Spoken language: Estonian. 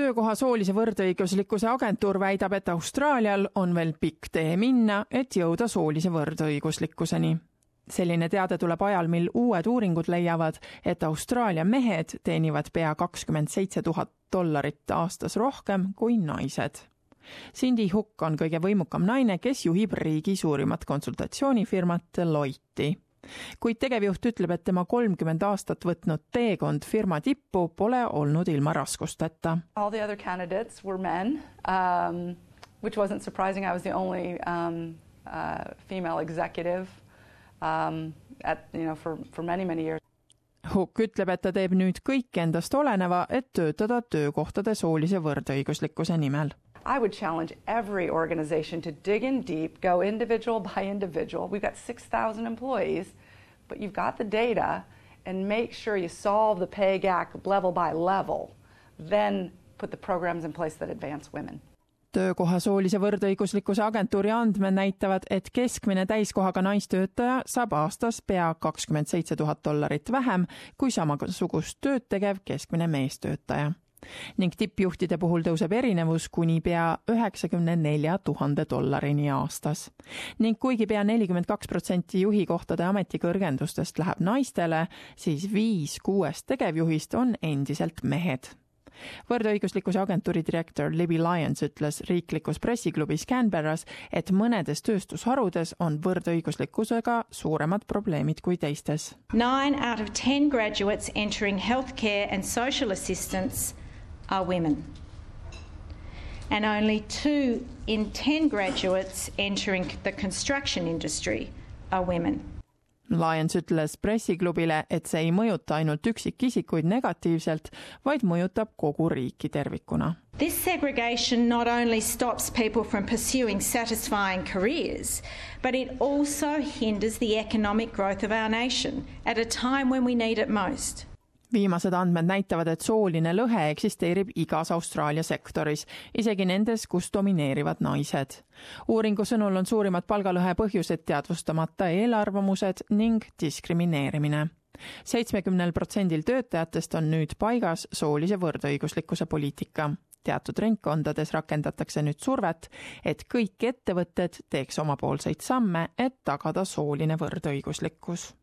töökoha soolise võrdõiguslikkuse agentuur väidab, et Austraalial on veel pikk tee minna, et jõuda soolise võrdõiguslikkuseni. selline teade tuleb ajal, mil uued uuringud leiavad, et Austraalia mehed teenivad pea kakskümmend seitse tuhat dollarit aastas rohkem kui naised. Cindy Hook on kõige võimukam naine, kes juhib riigi suurimat konsultatsioonifirmat Deloitti kuid tegevjuht ütleb, et tema kolmkümmend aastat võtnud teekond firma tippu pole olnud ilma raskusteta. All the other candidates were men um, which wasn't surprising, I was the only um, uh, female executive um, at, you know, for, for many, many years. Hook ütleb, et ta teeb nüüd kõik endast oleneva, et töötada töökohtade soolise võrdõiguslikkuse nimel I would challenge every organization to dig in deep, go individual by individual. We've got 6,000 employees, but you've got the data, and make sure you solve the pay gap level by level. Then put the programs in place that advance women. Töökoha soolise võrdõiguslikkuse agentuuri andmed näitavad, et keskmine täiskohaga naistöötaja saab aastas pea kakskümmend seitse tuhat dollarit vähem kui samasugust tööd tegev keskmine meestöötaja ning tippjuhtide puhul tõuseb erinevus kuni pea üheksakümne nelja tuhande dollarini aastas. ning kuigi pea nelikümmend kaks protsenti juhikohtade ametikõrgendustest läheb naistele, siis viis kuuest tegevjuhist on endiselt mehed võrdõiguslikkuse agentuuri direktor Libby Lyons ütles riiklikus pressiklubis Canberras, et mõnedes tööstusharudes on võrdõiguslikkusega suuremad probleemid kui teistes. Nine out of ten graduates entering healthcare and social assistance are women. And only two in 10 graduates entering the construction industry are women. Lyons ütles pressiklubile, et see ei mõjuta ainult üksikisikuid negatiivselt, vaid mõjutab kogu riiki tervikuna. This segregation not only stops people from pursuing satisfying careers, but it also hinders the economic growth of our nation at a time when we need it most viimased andmed näitavad, et sooline lõhe eksisteerib igas Austraalia sektoris, isegi nendes, kus domineerivad naised. uuringu sõnul on suurimad palgalõhe põhjused teadvustamata eelarvamused ning diskrimineerimine seitsmekümnel protsendil töötajatest on nüüd paigas soolise võrdõiguslikkuse poliitika. teatud ringkondades rakendatakse nüüd survet, et kõik ettevõtted teeks omapoolseid samme, et tagada sooline võrdõiguslikkus